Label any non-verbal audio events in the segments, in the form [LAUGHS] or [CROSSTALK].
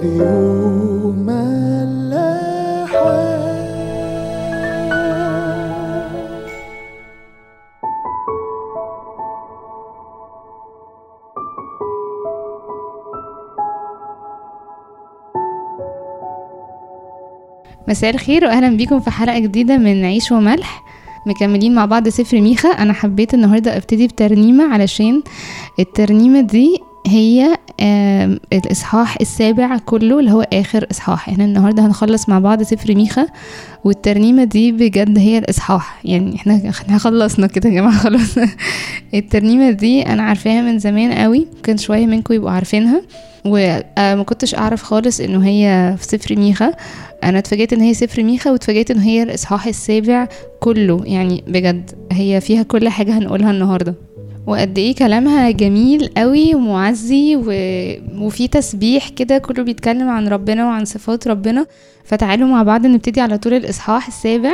مساء الخير واهلا بيكم في حلقة جديدة من عيش وملح. مكملين مع بعض سفر ميخا. أنا حبيت النهارده أبتدي بترنيمة علشان الترنيمة دي هي آم، الإصحاح السابع كله اللي هو آخر إصحاح. إحنا النهارده هنخلص مع بعض سفر ميخا والترنيمة دي بجد هي الإصحاح. يعني إحنا خلصنا كده يا جماعة خلاص. [LAUGHS] الترنيمة دي أنا عارفاها من زمان قوي ممكن شوية منكم يبقوا عارفينها. وما كنتش أعرف خالص إنه هي في سفر ميخا. أنا اتفاجئت إن هي سفر ميخا واتفاجئت إن هي الإصحاح السابع كله. يعني بجد هي فيها كل حاجة هنقولها النهارده. وقد إيه كلامها جميل قوي ومعزي و... وفي تسبيح كده كله بيتكلم عن ربنا وعن صفات ربنا. فتعالوا مع بعض نبتدي على طول الإصحاح السابع.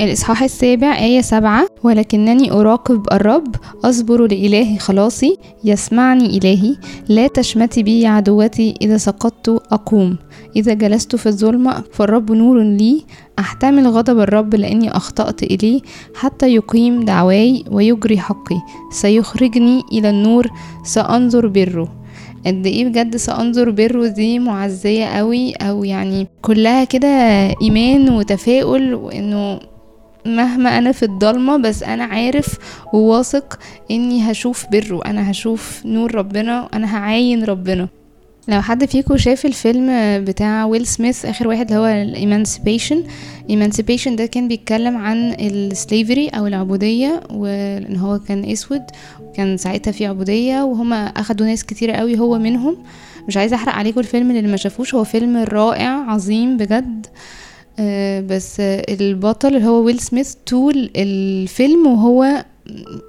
الإصحاح السابع آية سبعة. ولكنني أراقب الرب أصبر لإلهي خلاصي يسمعني إلهي لا تشمتي بي عدوتي إذا سقطت أقوم. إذا جلست في الظلمة فالرب نور لي أحتمل غضب الرب لأني أخطأت إليه حتى يقيم دعواي ويجري حقي. سيخرجني إلى النور سأنظر بره. قد إيه بجد سأنظر بره؟ دي معزية قوي أو يعني كلها كده إيمان وتفاؤل وإنه مهما أنا في الضلمة بس أنا عارف وواثق إني هشوف بره. أنا هشوف نور ربنا أنا هعاين ربنا. لو حد فيكم شاف الفيلم بتاع ويل سميث آخر واحد اللي هو الإيمانسيبيشن Emancipation ده كان بيتكلم عن ال slavery أو العبودية وإن هو كان أسود كان ساعتها في عبودية وهما أخدوا ناس كتيرة قوي هو منهم. مش عايزة أحرق عليكم الفيلم اللي ما شافوش هو فيلم رائع عظيم بجد. آه، بس البطل اللي هو ويل سميث طول الفيلم وهو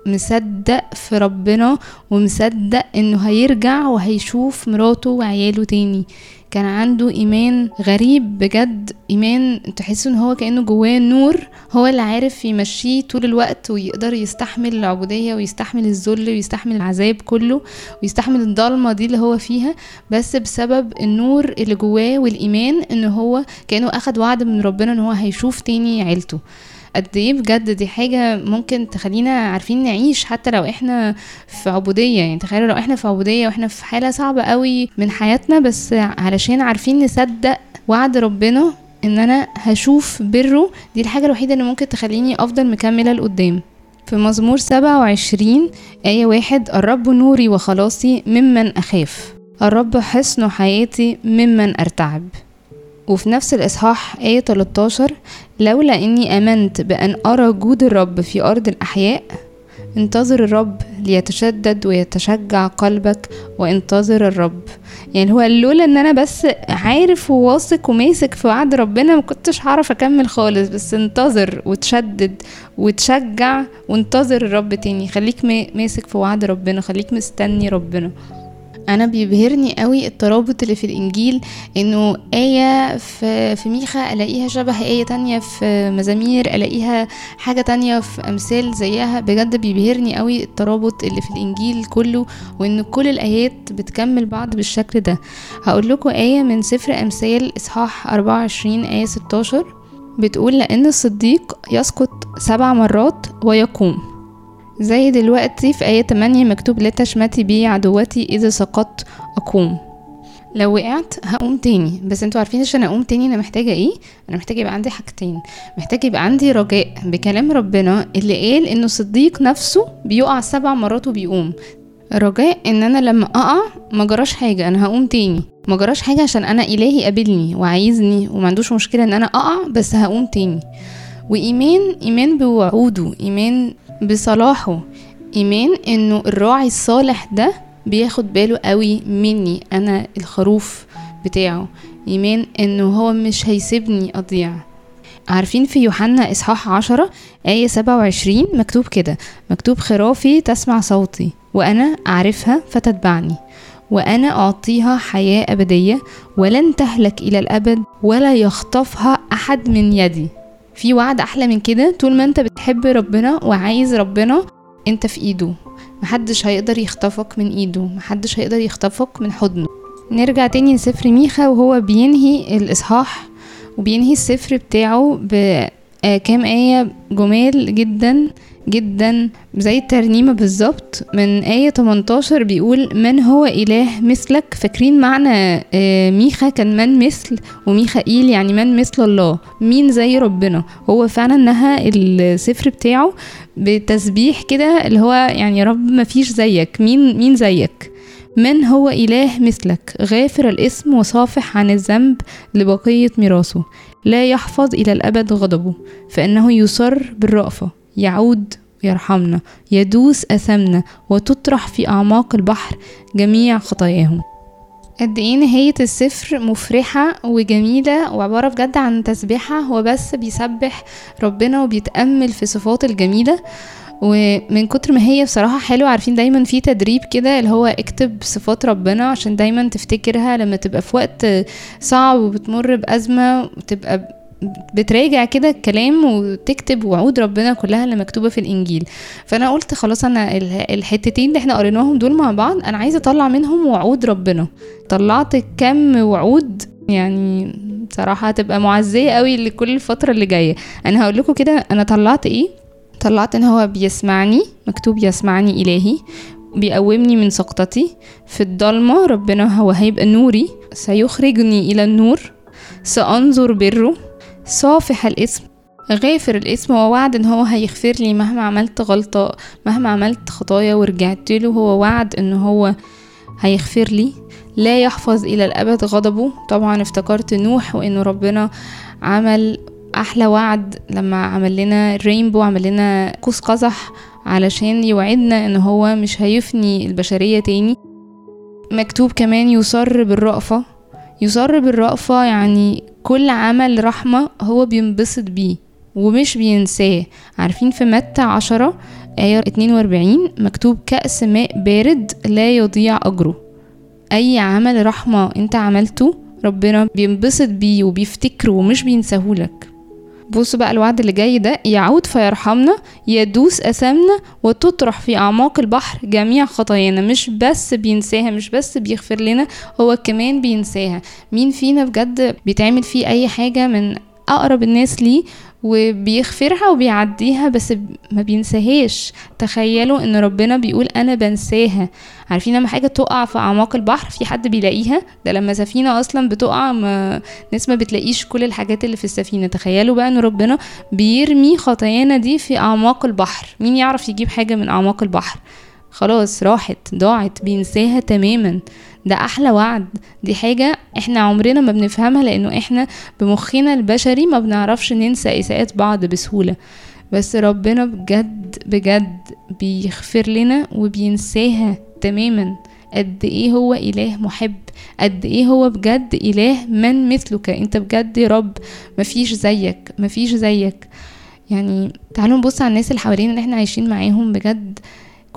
مصدق في ربنا ومصدق إنه هيرجع وهيشوف مراته وعياله تاني. كان عنده إيمان غريب بجد إيمان تحس إن هو كأنه جواه نور هو اللي عارف يمشيه طول الوقت ويقدر يستحمل العبودية ويستحمل الذل ويستحمل العذاب كله ويستحمل الضلمة دي اللي هو فيها. بس بسبب النور اللي جواه والإيمان إن هو كأنه أخد وعد من ربنا إن هو هيشوف تاني عيلته. قد إيه بجد دي حاجة ممكن تخلينا عارفين نعيش حتى لو إحنا في عبودية. يعني تخيلوا لو إحنا في عبودية وإحنا في حالة صعبة قوي من حياتنا بس علشان عارفين نصدق وعد ربنا إن أنا هشوف بره دي الحاجة الوحيدة اللي ممكن تخليني أفضل مكملة لقدام. في مزمور 27 آية واحد الرب نوري وخلاصي ممن أخاف. الرب حصن حياتي ممن أرتعب. وفي نفس الإصحاح آية 13 لولا إني آمنت بأن أرى جود الرب في أرض الأحياء انتظر الرب ليتشدد ويتشجع قلبك وانتظر الرب. يعني هو لولا إن أنا بس عارف وواثق وماسك في وعد ربنا ما كنتش هعرف أكمل خالص بس انتظر وتشدد وتشجع وانتظر الرب تاني. خليك ما- ماسك في وعد ربنا خليك مستني ربنا. أنا بيبهرني قوي الترابط اللي في الإنجيل إنه آية في في ميخا ألاقيها شبه آية تانية في مزامير ألاقيها حاجة تانية في أمثال زيها. بجد بيبهرني قوي الترابط اللي في الإنجيل كله وإن كل الآيات بتكمل بعض بالشكل ده. هقول لكم آية من سفر أمثال إصحاح 24 آية 16 بتقول لأن الصديق يسقط سبع مرات ويقوم. زي دلوقتي في آية 8 مكتوب لا تشمتي بي عدوتي إذا سقطت أقوم. لو وقعت هقوم تاني. بس أنتوا عارفين عشان أقوم تاني أنا محتاجة إيه؟ أنا محتاجة يبقى عندي حاجتين. محتاجة يبقى عندي رجاء بكلام ربنا اللي قال إنه الصديق نفسه بيقع سبع مرات وبيقوم. رجاء إن أنا لما أقع ما جراش حاجة أنا هقوم تاني. ما جراش حاجة عشان أنا إلهي قابلني وعايزني وما عندوش مشكلة إن أنا أقع بس هقوم تاني. وإيمان إيمان بوعوده. إيمان بصلاحه. إيمان إنه الراعي الصالح ده بياخد باله قوي مني أنا الخروف بتاعه. إيمان إنه هو مش هيسيبني أضيع. عارفين في يوحنا إصحاح عشرة آية سبعة وعشرين مكتوب كده مكتوب خرافي تسمع صوتي وأنا أعرفها فتتبعني وأنا أعطيها حياة أبدية ولن تهلك إلى الأبد ولا يخطفها أحد من يدي. في وعد أحلى من كده؟ طول ما أنت بتحب ربنا وعايز ربنا أنت في إيده. محدش هيقدر يخطفك من إيده. محدش هيقدر يخطفك من حضنه. نرجع تاني لسفر ميخا وهو بينهي الإصحاح وبينهي السفر بتاعه بكام آية جمال جدا جدا زي الترنيمة بالظبط. من آية 18 بيقول من هو إله مثلك؟ فاكرين معنى آه، ميخا كان من مثل وميخائيل يعني من مثل الله. مين زي ربنا؟ هو فعلا نهى السفر بتاعه بتسبيح كده اللي هو يعني رب ما فيش زيك. مين مين زيك؟ من هو إله مثلك؟ غافر الاسم وصافح عن الذنب لبقية ميراثه. لا يحفظ إلى الأبد غضبه فإنه يصر بالرأفة يعود يرحمنا يدوس أثمنا وتطرح في أعماق البحر جميع خطاياهم. قد إيه نهاية السفر مفرحة وجميلة وعبارة بجد عن تسبيحة هو بس بيسبح ربنا وبيتأمل في صفاته الجميلة؟ ومن كتر ما هي بصراحة حلوة عارفين دايما في تدريب كده اللي هو اكتب صفات ربنا عشان دايما تفتكرها لما تبقى في وقت صعب وبتمر بأزمة وتبقى بتراجع كده الكلام وتكتب وعود ربنا كلها اللي مكتوبة في الإنجيل. فأنا قلت خلاص أنا الحتتين اللي إحنا قريناهم دول مع بعض أنا عايزة أطلع منهم وعود ربنا. طلعت كم وعود؟ يعني بصراحة هتبقى معزية قوي لكل الفترة اللي جاية. أنا هقول لكم كده أنا طلعت إيه؟ طلعت إن هو بيسمعني مكتوب يسمعني إلهي بيقومني من سقطتي. في الضلمة ربنا هو هيبقى نوري. سيخرجني إلى النور. سأنظر بره. صافح الاسم. غافر الاسم. ووعد إن هو هيغفر لي مهما عملت غلطة مهما عملت خطايا ورجعت له. هو وعد إن هو هيغفر لي. لا يحفظ إلى الأبد غضبه. طبعا افتكرت نوح وانه ربنا عمل أحلى وعد لما عمل لنا رينبو عمل لنا قوس قزح علشان يوعدنا إن هو مش هيفني البشرية تاني. مكتوب كمان يصر بالرأفة. يصر بالرأفة يعني كل عمل رحمة هو بينبسط بيه ومش بينساه. عارفين في متى عشرة آية 42 مكتوب كأس ماء بارد لا يضيع أجره. أي عمل رحمة أنت عملته ربنا بينبسط بيه وبيفتكره ومش بينساهولك. بصوا بقى الوعد اللي جاي ده يعود فيرحمنا يدوس أثامنا وتطرح في أعماق البحر جميع خطايانا. مش بس بينساها مش بس بيغفر لنا هو كمان بينساها. مين فينا بجد بيتعمل فيه أي حاجة من أقرب الناس ليه؟ وبيغفرها وبيعديها بس ما بينساهاش. تخيلوا إن ربنا بيقول أنا بنساها. عارفين لما حاجة تقع في أعماق البحر في حد بيلاقيها؟ ده لما سفينة أصلا بتقع ما ناس ما بتلاقيش كل الحاجات اللي في السفينة. تخيلوا بقى إن ربنا بيرمي خطايانا دي في أعماق البحر. مين يعرف يجيب حاجة من أعماق البحر؟ خلاص راحت ضاعت بينساها تماما. ده أحلى وعد. دي حاجة إحنا عمرنا ما بنفهمها لأنه إحنا بمخنا البشري ما بنعرفش ننسى اساءات بعض بسهولة. بس ربنا بجد بجد بيغفر لنا وبينساها تماما. قد إيه هو إله محب؟ قد إيه هو بجد إله من مثلك؟ أنت بجد يا رب مفيش زيك مفيش زيك. يعني تعالوا نبص على الناس اللي حوالينا اللي إحنا عايشين معاهم بجد.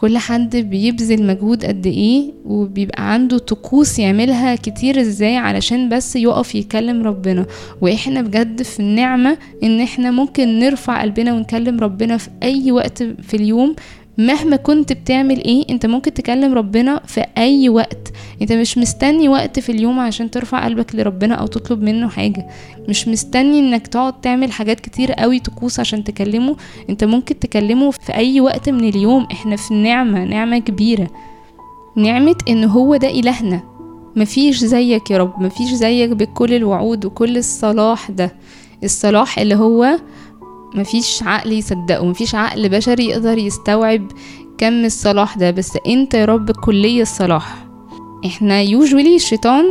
كل حد بيبذل مجهود قد إيه وبيبقى عنده طقوس يعملها كتير إزاي علشان بس يقف يكلم ربنا. وإحنا بجد في النعمة إن إحنا ممكن نرفع قلبنا ونكلم ربنا في أي وقت في اليوم مهما كنت بتعمل إيه انت ممكن تكلم ربنا في اي وقت. انت مش مستني وقت في اليوم عشان ترفع قلبك لربنا أو تطلب منه حاجة. مش مستني انك تقعد تعمل حاجات كتير قوي طقوس عشان تكلمه. انت ممكن تكلمه في اي وقت من اليوم. إحنا في نعمة نعمة كبيرة. نعمة ان هو ده إلهنا. مفيش زيك يا رب. مفيش زيك بكل الوعود وكل الصلاح ده. الصلاح اللي هو مفيش عقل يصدقه مفيش عقل بشري يقدر يستوعب كم الصلاح ده. بس انت يا رب كلية الصلاح. إحنا يوجولي الشيطان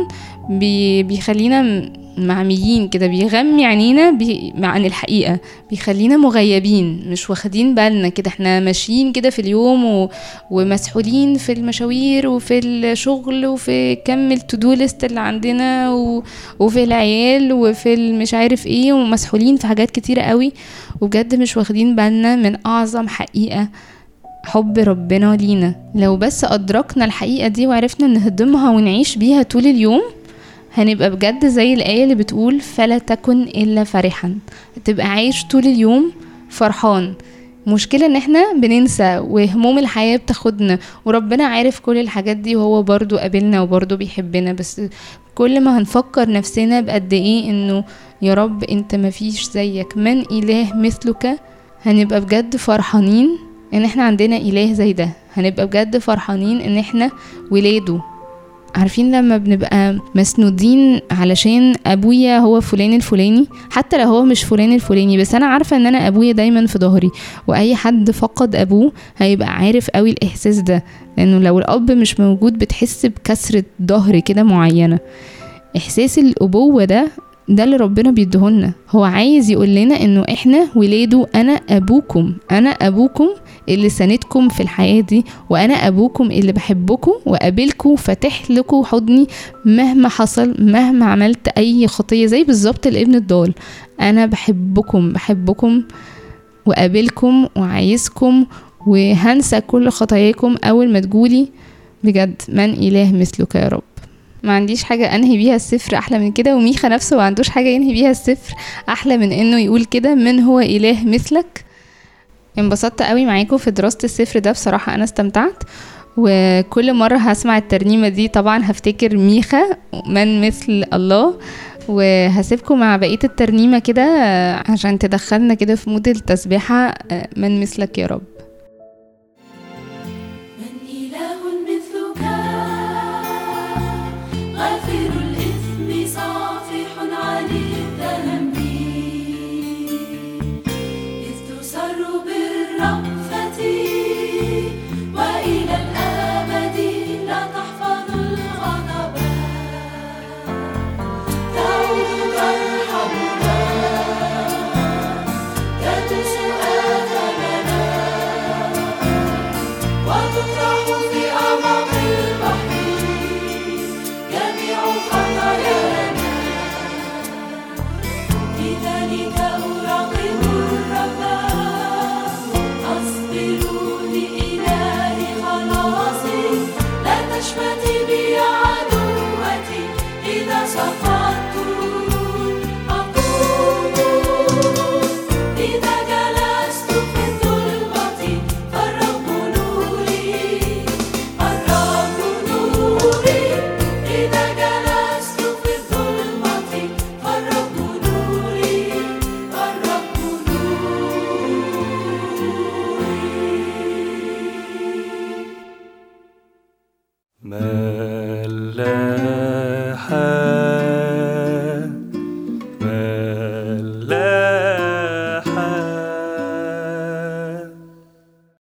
بي بيخلينا معميين كده بيغمي عينينا بي عن الحقيقة بيخلينا مغيبين مش واخدين بالنا كده. إحنا ماشيين كده في اليوم و... ومسحولين في المشاوير وفي الشغل وفي كم التودو ليست اللي عندنا و... وفي العيال وفي مش عارف إيه ومسحولين في حاجات كتيرة قوي. وبجد مش واخدين بالنا من أعظم حقيقة حب ربنا لينا. لو بس أدركنا الحقيقة دي وعرفنا نهضمها ونعيش بيها طول اليوم هنبقى بجد زي الآية اللي بتقول فلا تكن إلا فرحا. تبقى عايش طول اليوم فرحان. مشكلة إن إحنا بننسى وهموم الحياة بتاخدنا وربنا عارف كل الحاجات دي وهو برضو قابلنا وبرضو بيحبنا. بس كل ما هنفكر نفسنا بقد إيه إنه يا رب أنت مفيش زيك من إله مثلك؟ هنبقى بجد فرحانين إن إحنا عندنا إله زي ده. هنبقى بجد فرحانين إن إحنا ولاده. عارفين لما بنبقى مسنودين علشان أبويا هو فلان الفلاني؟ حتى لو هو مش فلان الفلاني بس أنا عارفة إن أنا أبويا دايما في ظهري وأي حد فقد أبوه هيبقى عارف قوي الإحساس ده لأنه لو الأب مش موجود بتحس بكسرة ظهر كده معينة. إحساس الأبوة ده ده اللي ربنا بيديهولنا هو عايز يقول لنا إنه إحنا ولاده أنا أبوكم أنا أبوكم اللي ساندكم في الحياة دي وأنا أبوكم اللي بحبكم وقابلكم فاتح لكم حضني مهما حصل مهما عملت أي خطية زي بالظبط الابن الضال. أنا بحبكم بحبكم وقابلكم وعايزكم وهنسى كل خطاياكم أول ما تقولي بجد من إله مثلك يا رب. ما عنديش حاجة أنهي بيها السفر أحلى من كده وميخا نفسه ما عندوش حاجة ينهي بيها السفر أحلى من إنه يقول كده من هو إله مثلك؟ انبسطت قوي معاكم في دراسة السفر ده بصراحة أنا استمتعت. وكل مرة هسمع الترنيمة دي طبعا هفتكر ميخا من مثل الله. وهسيبكم مع بقية الترنيمة كده عشان تدخلنا كده في مود التسبيحة من مثلك يا رب. Dominica.